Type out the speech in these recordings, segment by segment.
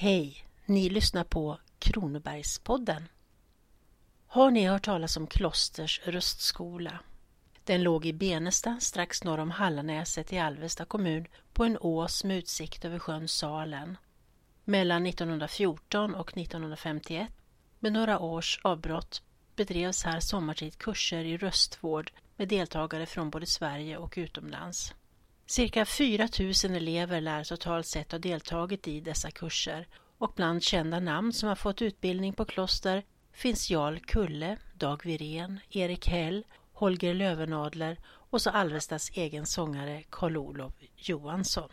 Hej! Ni lyssnar på Kronobergspodden. Har ni hört talas om Klosters röstskola? Den låg i Benesta strax norr om Hallanäset i Alvesta kommun på en ås med utsikt över sjön Salen. Mellan 1914 och 1951, med några års avbrott, bedrevs här sommartid kurser i röstvård med deltagare från både Sverige och utomlands. Cirka 4 000 elever lär totalt sett ha deltagit i dessa kurser och bland kända namn som har fått utbildning på Kloster finns Jarl Kulle, Dag Wirén, Erik Häll, Holger Lövenadler och så Alvestas egen sångare Karl-Olof Johansson.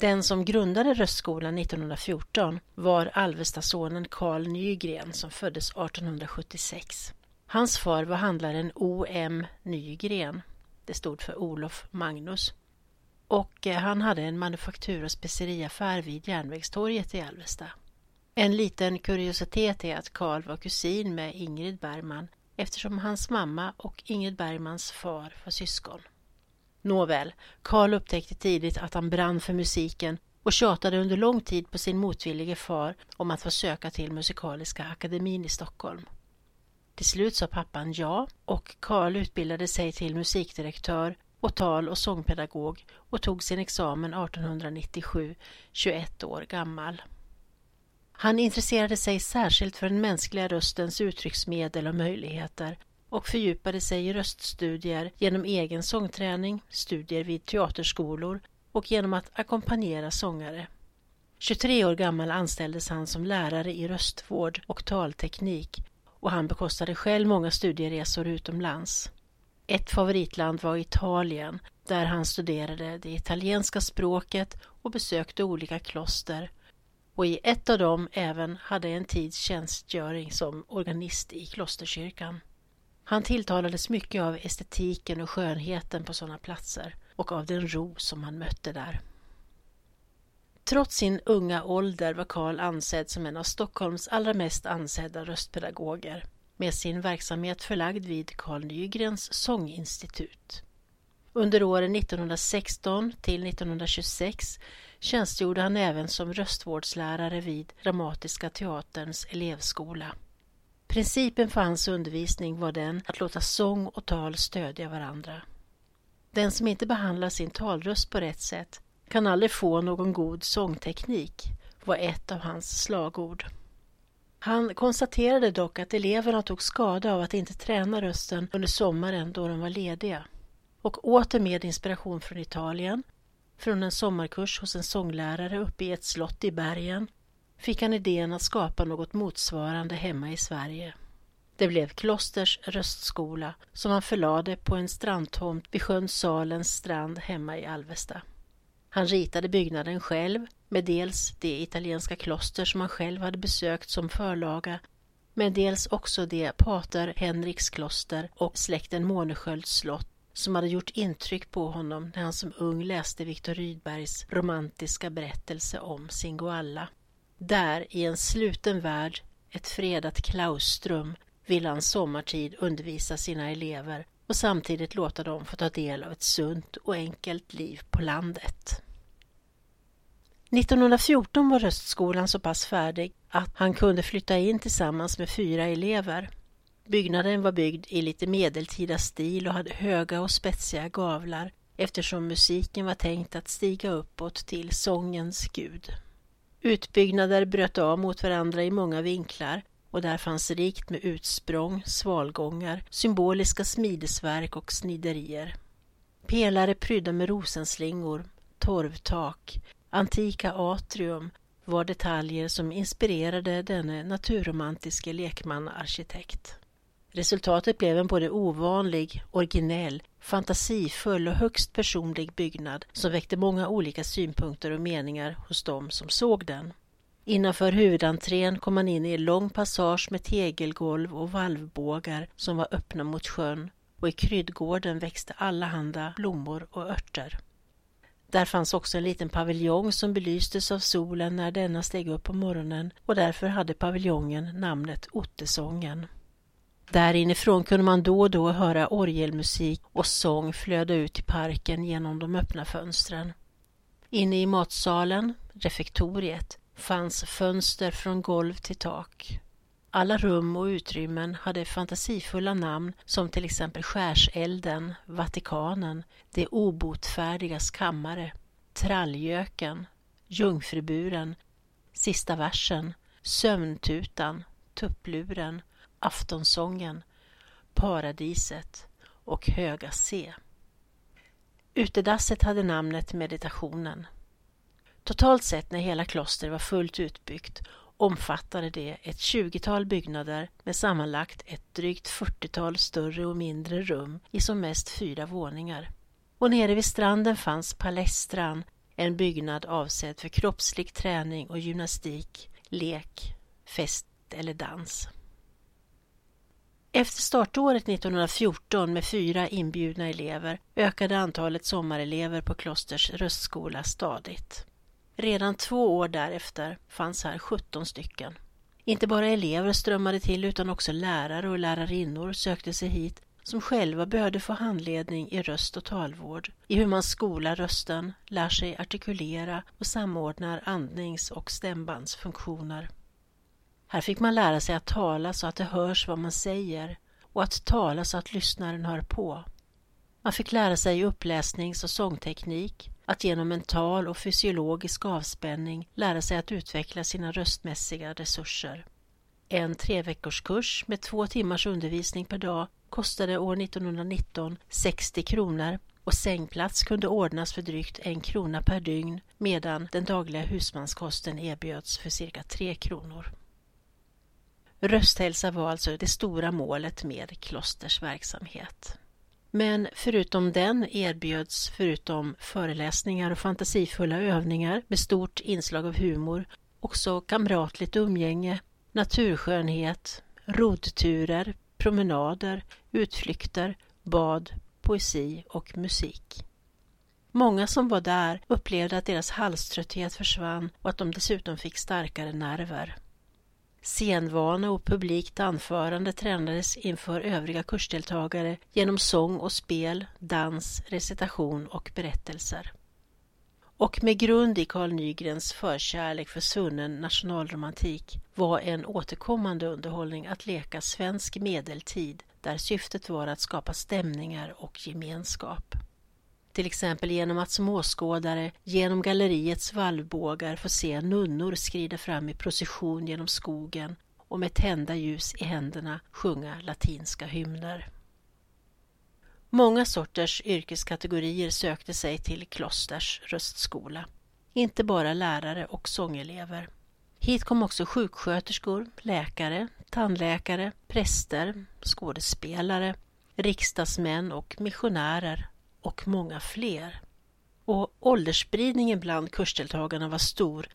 Den som grundade Röstskolan 1914 var Alvestasonen Karl Nygren som föddes 1876. Hans far var handlaren O.M. Nygren. Det stod för Olof Magnus. Och eh, han hade en manufaktur och speceriaffär vid Järnvägstorget i Alvesta. En liten kuriositet är att Karl var kusin med Ingrid Bergman eftersom hans mamma och Ingrid Bergmans far var syskon. Nåväl, Karl upptäckte tidigt att han brann för musiken och tjatade under lång tid på sin motvillige far om att få söka till Musikaliska akademin i Stockholm. Till slut sa pappan ja och Karl utbildade sig till musikdirektör och tal och sångpedagog och tog sin examen 1897, 21 år gammal. Han intresserade sig särskilt för den mänskliga röstens uttrycksmedel och möjligheter och fördjupade sig i röststudier genom egen sångträning, studier vid teaterskolor och genom att ackompanjera sångare. 23 år gammal anställdes han som lärare i röstvård och talteknik och han bekostade själv många studieresor utomlands. Ett favoritland var Italien där han studerade det italienska språket och besökte olika kloster och i ett av dem även hade en tids tjänstgöring som organist i klosterkyrkan. Han tilltalades mycket av estetiken och skönheten på sådana platser och av den ro som han mötte där. Trots sin unga ålder var Karl ansedd som en av Stockholms allra mest ansedda röstpedagoger med sin verksamhet förlagd vid Carl Nygrens sånginstitut. Under åren 1916 till 1926 tjänstgjorde han även som röstvårdslärare vid Dramatiska teaterns elevskola. Principen för hans undervisning var den att låta sång och tal stödja varandra. Den som inte behandlar sin talröst på rätt sätt kan aldrig få någon god sångteknik, var ett av hans slagord. Han konstaterade dock att eleverna tog skada av att inte träna rösten under sommaren då de var lediga. Och åter med inspiration från Italien, från en sommarkurs hos en sånglärare uppe i ett slott i bergen, fick han idén att skapa något motsvarande hemma i Sverige. Det blev Klosters röstskola som han förlade på en strandtomt vid sjön Salens strand hemma i Alvesta. Han ritade byggnaden själv med dels det italienska kloster som han själv hade besökt som förlaga men dels också det pater Henriks kloster och släkten Måneskölds slott som hade gjort intryck på honom när han som ung läste Viktor Rydbergs romantiska berättelse om Singoalla. Där, i en sluten värld, ett fredat klaustrum, ville han sommartid undervisa sina elever och samtidigt låta dem få ta del av ett sunt och enkelt liv på landet. 1914 var röstskolan så pass färdig att han kunde flytta in tillsammans med fyra elever. Byggnaden var byggd i lite medeltida stil och hade höga och spetsiga gavlar eftersom musiken var tänkt att stiga uppåt till sångens gud. Utbyggnader bröt av mot varandra i många vinklar och där fanns rikt med utsprång, svalgångar, symboliska smidesverk och sniderier. Pelare prydda med rosenslingor, torvtak, antika atrium var detaljer som inspirerade denne naturromantiske lekmannaarkitekt. Resultatet blev en både ovanlig, originell, fantasifull och högst personlig byggnad som väckte många olika synpunkter och meningar hos dem som såg den. Innanför huvudentrén kom man in i en lång passage med tegelgolv och valvbågar som var öppna mot sjön och i kryddgården växte allehanda blommor och örter. Där fanns också en liten paviljong som belystes av solen när denna steg upp på morgonen och därför hade paviljongen namnet Ottesången. Där inifrån kunde man då och då höra orgelmusik och sång flöda ut i parken genom de öppna fönstren. Inne i matsalen, refektoriet, fanns fönster från golv till tak. Alla rum och utrymmen hade fantasifulla namn som till exempel Skärselden, Vatikanen, Det obotfärdigas kammare, Trallgöken, Jungfruburen, Sista versen, Sömntutan, Tuppluren, Aftonsången, Paradiset och Höga C. Utedasset hade namnet Meditationen. Totalt sett när hela klostret var fullt utbyggt omfattade det ett tjugotal byggnader med sammanlagt ett drygt fyrtiotal större och mindre rum i som mest fyra våningar. Och nere vid stranden fanns Palestran, en byggnad avsedd för kroppslig träning och gymnastik, lek, fest eller dans. Efter startåret 1914 med fyra inbjudna elever ökade antalet sommarelever på Klosters röstskola stadigt. Redan två år därefter fanns här 17 stycken. Inte bara elever strömmade till utan också lärare och lärarinnor sökte sig hit som själva behövde få handledning i röst och talvård, i hur man skolar rösten, lär sig artikulera och samordnar andnings och stämbandsfunktioner. Här fick man lära sig att tala så att det hörs vad man säger och att tala så att lyssnaren hör på. Man fick lära sig uppläsnings och sångteknik, att genom mental och fysiologisk avspänning lära sig att utveckla sina röstmässiga resurser. En treveckorskurs med två timmars undervisning per dag kostade år 1919 60 kronor och sängplats kunde ordnas för drygt en krona per dygn medan den dagliga husmanskosten erbjöds för cirka tre kronor. Rösthälsa var alltså det stora målet med Klosters verksamhet. Men förutom den erbjöds, förutom föreläsningar och fantasifulla övningar med stort inslag av humor, också kamratligt umgänge, naturskönhet, roddturer, promenader, utflykter, bad, poesi och musik. Många som var där upplevde att deras halströtthet försvann och att de dessutom fick starkare nerver. Scenvana och publikt anförande tränades inför övriga kursdeltagare genom sång och spel, dans, recitation och berättelser. Och med grund i Carl Nygrens förkärlek för svunnen nationalromantik var en återkommande underhållning att leka svensk medeltid där syftet var att skapa stämningar och gemenskap till exempel genom att småskådare genom galleriets valvbågar får se nunnor skrida fram i procession genom skogen och med tända ljus i händerna sjunga latinska hymner. Många sorters yrkeskategorier sökte sig till Klosters röstskola. Inte bara lärare och sångelever. Hit kom också sjuksköterskor, läkare, tandläkare, präster, skådespelare, riksdagsmän och missionärer och många fler. Och åldersspridningen bland kursdeltagarna var stor.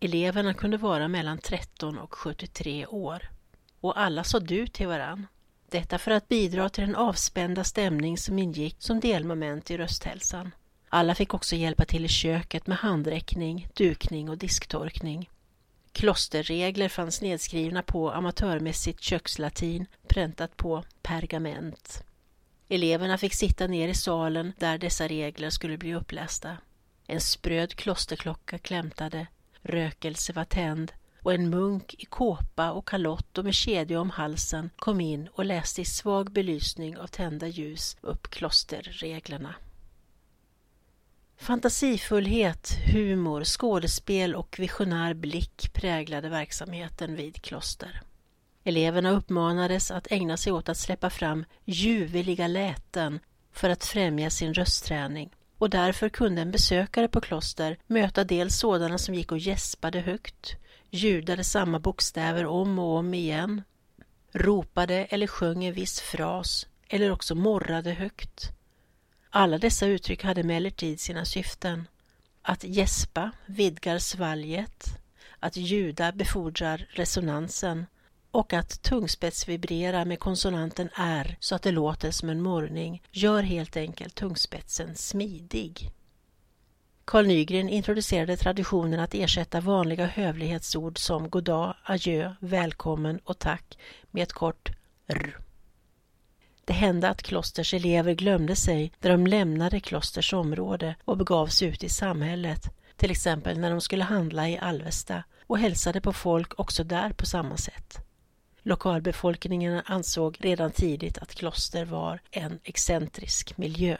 Eleverna kunde vara mellan 13 och 73 år. Och alla sa du till varann. Detta för att bidra till den avspända stämning som ingick som delmoment i rösthälsan. Alla fick också hjälpa till i köket med handräckning, dukning och disktorkning. Klosterregler fanns nedskrivna på amatörmässigt kökslatin präntat på pergament. Eleverna fick sitta ner i salen där dessa regler skulle bli upplästa. En spröd klosterklocka klämtade, rökelse var tänd och en munk i kåpa och kalott och med kedja om halsen kom in och läste i svag belysning av tända ljus upp klosterreglerna. Fantasifullhet, humor, skådespel och visionär blick präglade verksamheten vid kloster. Eleverna uppmanades att ägna sig åt att släppa fram ljuvliga läten för att främja sin röstträning och därför kunde en besökare på kloster möta dels sådana som gick och gäspade högt, ljudade samma bokstäver om och om igen, ropade eller sjöng en viss fras eller också morrade högt. Alla dessa uttryck hade emellertid sina syften. Att gäspa vidgar svalget, att ljuda befordrar resonansen och att tungspetsvibrera med konsonanten R så att det låter som en morrning gör helt enkelt tungspetsen smidig. Carl Nygren introducerade traditionen att ersätta vanliga hövlighetsord som goddag, adjö, välkommen och tack med ett kort r. Det hände att klosters elever glömde sig när de lämnade klosters område och begav sig ut i samhället till exempel när de skulle handla i Alvesta och hälsade på folk också där på samma sätt. Lokalbefolkningen ansåg redan tidigt att kloster var en excentrisk miljö.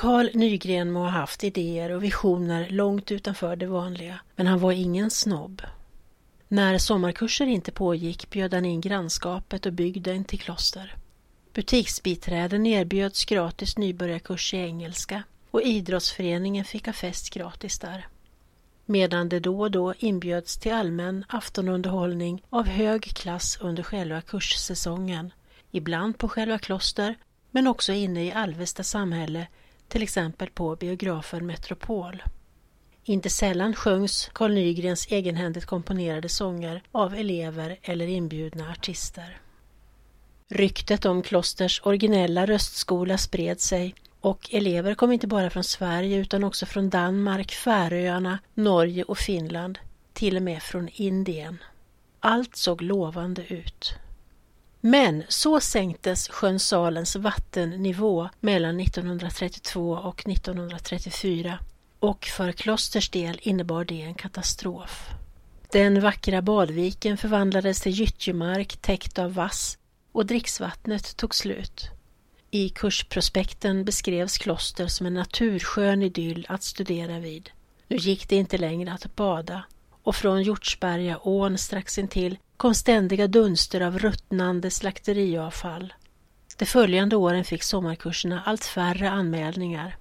Carl Nygren må ha haft idéer och visioner långt utanför det vanliga, men han var ingen snobb. När sommarkurser inte pågick bjöd han in grannskapet och bygden till kloster. Butiksbiträden erbjöds gratis nybörjarkurs i engelska och idrottsföreningen fick ha fest gratis där. Medan det då och då inbjöds till allmän aftonunderhållning av hög klass under själva kurssäsongen, ibland på själva kloster men också inne i Alvesta samhälle, till exempel på biografen Metropol. Inte sällan sjöngs Carl Nygrens egenhändigt komponerade sånger av elever eller inbjudna artister. Ryktet om klosters originella röstskola spred sig och elever kom inte bara från Sverige utan också från Danmark, Färöarna, Norge och Finland, till och med från Indien. Allt såg lovande ut. Men så sänktes sjön Salens vattennivå mellan 1932 och 1934 och för klosters del innebar det en katastrof. Den vackra badviken förvandlades till gyttjemark täckt av vass och dricksvattnet tog slut. I kursprospekten beskrevs kloster som en naturskön idyll att studera vid. Nu gick det inte längre att bada och från Hjortsbergaån strax intill kom ständiga dunster av ruttnande slakteriavfall. De följande åren fick sommarkurserna allt färre anmälningar.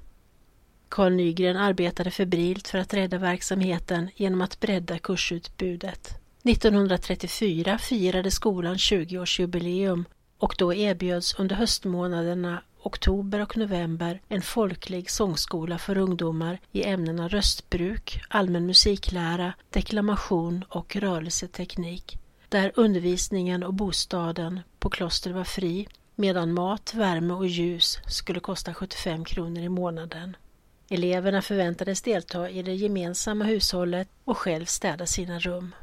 Carl Nygren arbetade febrilt för att rädda verksamheten genom att bredda kursutbudet. 1934 firade skolan 20-årsjubileum och då erbjöds under höstmånaderna oktober och november en folklig sångskola för ungdomar i ämnena röstbruk, allmän musiklära, deklamation och rörelseteknik, där undervisningen och bostaden på kloster var fri, medan mat, värme och ljus skulle kosta 75 kronor i månaden. Eleverna förväntades delta i det gemensamma hushållet och själv städa sina rum.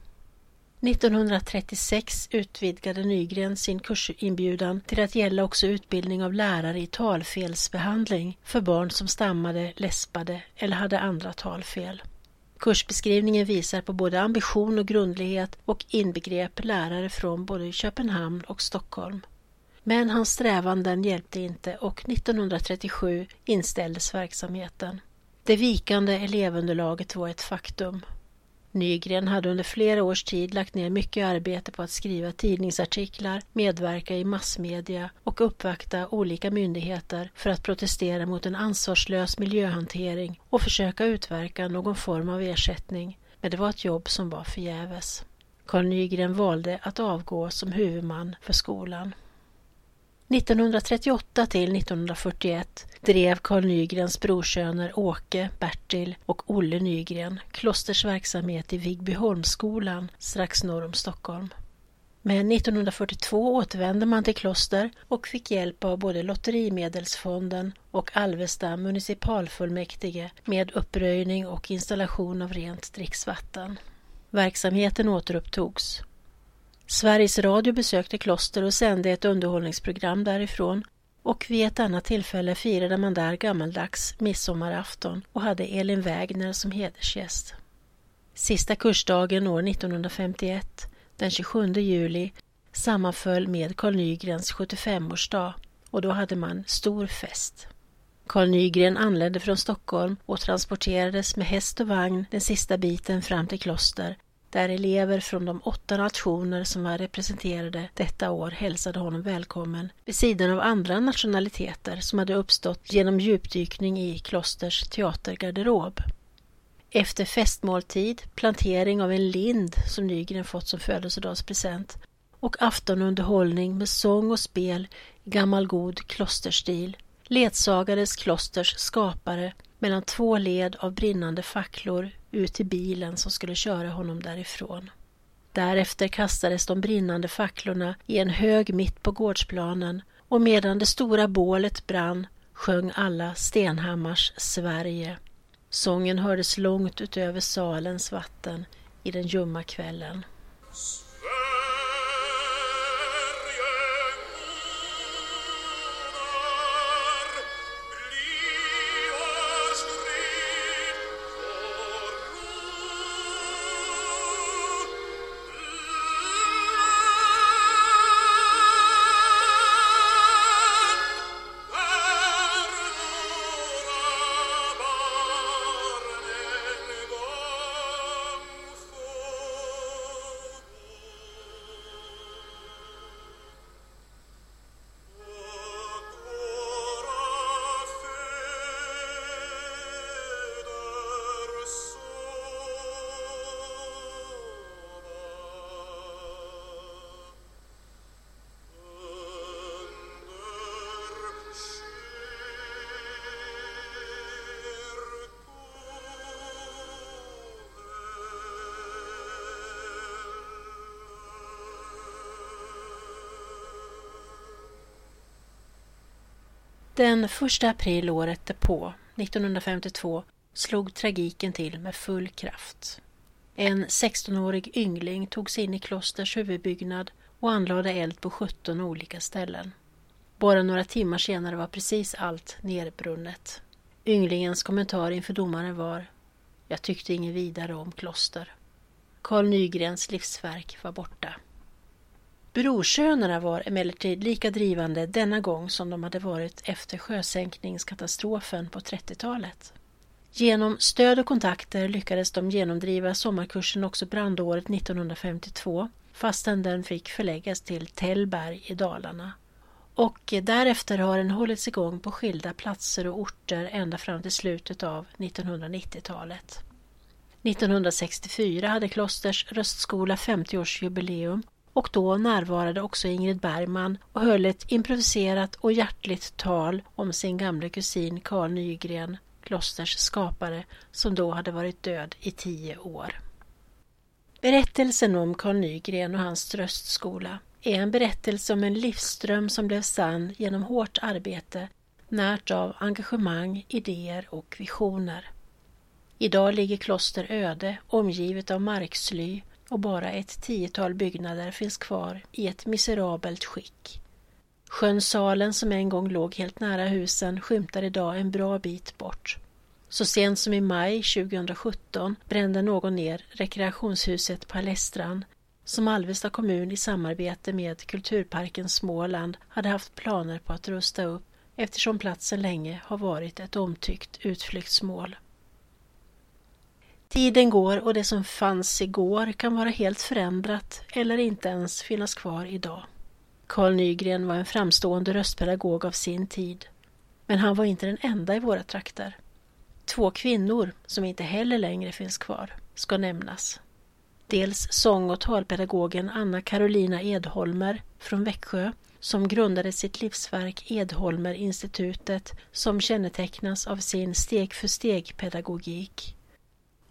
1936 utvidgade Nygren sin kursinbjudan till att gälla också utbildning av lärare i talfelsbehandling för barn som stammade, läspade eller hade andra talfel. Kursbeskrivningen visar på både ambition och grundlighet och inbegrep lärare från både Köpenhamn och Stockholm. Men hans strävanden hjälpte inte och 1937 inställdes verksamheten. Det vikande elevunderlaget var ett faktum. Nygren hade under flera års tid lagt ner mycket arbete på att skriva tidningsartiklar, medverka i massmedia och uppvakta olika myndigheter för att protestera mot en ansvarslös miljöhantering och försöka utverka någon form av ersättning, men det var ett jobb som var förgäves. Carl Nygren valde att avgå som huvudman för skolan. 1938 till 1941 drev Carl Nygrens brorsöner Åke, Bertil och Olle Nygren klosters verksamhet i Vigbyholmsskolan strax norr om Stockholm. Men 1942 återvände man till kloster och fick hjälp av både Lotterimedelsfonden och Alvesta municipalfullmäktige med uppröjning och installation av rent dricksvatten. Verksamheten återupptogs Sveriges Radio besökte kloster och sände ett underhållningsprogram därifrån och vid ett annat tillfälle firade man där gammaldags midsommarafton och hade Elin Wägner som hedersgäst. Sista kursdagen år 1951, den 27 juli, sammanföll med Carl Nygrens 75-årsdag och då hade man stor fest. Carl Nygren anlände från Stockholm och transporterades med häst och vagn den sista biten fram till kloster där elever från de åtta nationer som var representerade detta år hälsade honom välkommen vid sidan av andra nationaliteter som hade uppstått genom djupdykning i klosters teatergarderob. Efter festmåltid, plantering av en lind som Nygren fått som födelsedagspresent och aftonunderhållning med sång och spel i gammal god klosterstil ledsagades klosters skapare mellan två led av brinnande facklor ut till bilen som skulle köra honom därifrån. Därefter kastades de brinnande facklorna i en hög mitt på gårdsplanen och medan det stora bålet brann sjöng alla Stenhammars Sverige. Sången hördes långt utöver salens vatten i den ljumma kvällen. Den 1 april året därpå, 1952, slog tragiken till med full kraft. En 16-årig yngling tog sig in i klosters huvudbyggnad och anlade eld på 17 olika ställen. Bara några timmar senare var precis allt nerbrunnet. Ynglingens kommentar inför domaren var Jag tyckte inget vidare om kloster. Karl Nygrens livsverk var borta. Brorsönerna var emellertid lika drivande denna gång som de hade varit efter sjösänkningskatastrofen på 30-talet. Genom stöd och kontakter lyckades de genomdriva sommarkursen också brandåret 1952 fastän den fick förläggas till Tällberg i Dalarna. Och därefter har den hållits igång på skilda platser och orter ända fram till slutet av 1990-talet. 1964 hade Klosters röstskola 50-årsjubileum och då närvarade också Ingrid Bergman och höll ett improviserat och hjärtligt tal om sin gamle kusin Carl Nygren, Klosters skapare, som då hade varit död i tio år. Berättelsen om Carl Nygren och hans tröstskola är en berättelse om en livsström som blev sann genom hårt arbete, närt av engagemang, idéer och visioner. Idag ligger Kloster öde, omgivet av marksly och bara ett tiotal byggnader finns kvar i ett miserabelt skick. Sjön Salen som en gång låg helt nära husen skymtar idag en bra bit bort. Så sent som i maj 2017 brände någon ner rekreationshuset Palestran som Alvesta kommun i samarbete med Kulturparken Småland hade haft planer på att rusta upp eftersom platsen länge har varit ett omtyckt utflyktsmål. Tiden går och det som fanns igår kan vara helt förändrat eller inte ens finnas kvar idag. Carl Nygren var en framstående röstpedagog av sin tid. Men han var inte den enda i våra trakter. Två kvinnor, som inte heller längre finns kvar, ska nämnas. Dels sång och talpedagogen Anna Carolina Edholmer från Växjö som grundade sitt livsverk Edholmerinstitutet som kännetecknas av sin steg-för-steg-pedagogik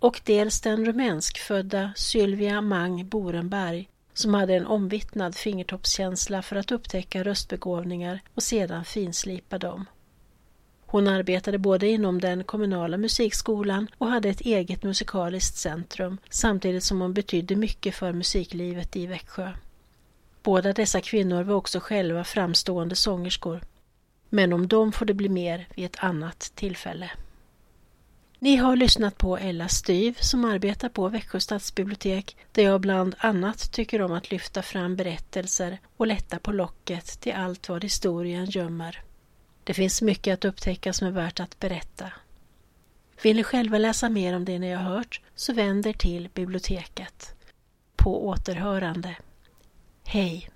och dels den rumänskfödda Sylvia Mang Borenberg som hade en omvittnad fingertoppskänsla för att upptäcka röstbegåvningar och sedan finslipa dem. Hon arbetade både inom den kommunala musikskolan och hade ett eget musikaliskt centrum samtidigt som hon betydde mycket för musiklivet i Växjö. Båda dessa kvinnor var också själva framstående sångerskor. Men om dem får det bli mer vid ett annat tillfälle. Ni har lyssnat på Ella Styv som arbetar på Växjö stadsbibliotek där jag bland annat tycker om att lyfta fram berättelser och lätta på locket till allt vad historien gömmer. Det finns mycket att upptäcka som är värt att berätta. Vill ni själva läsa mer om det ni har hört så vänd er till biblioteket. På återhörande. Hej!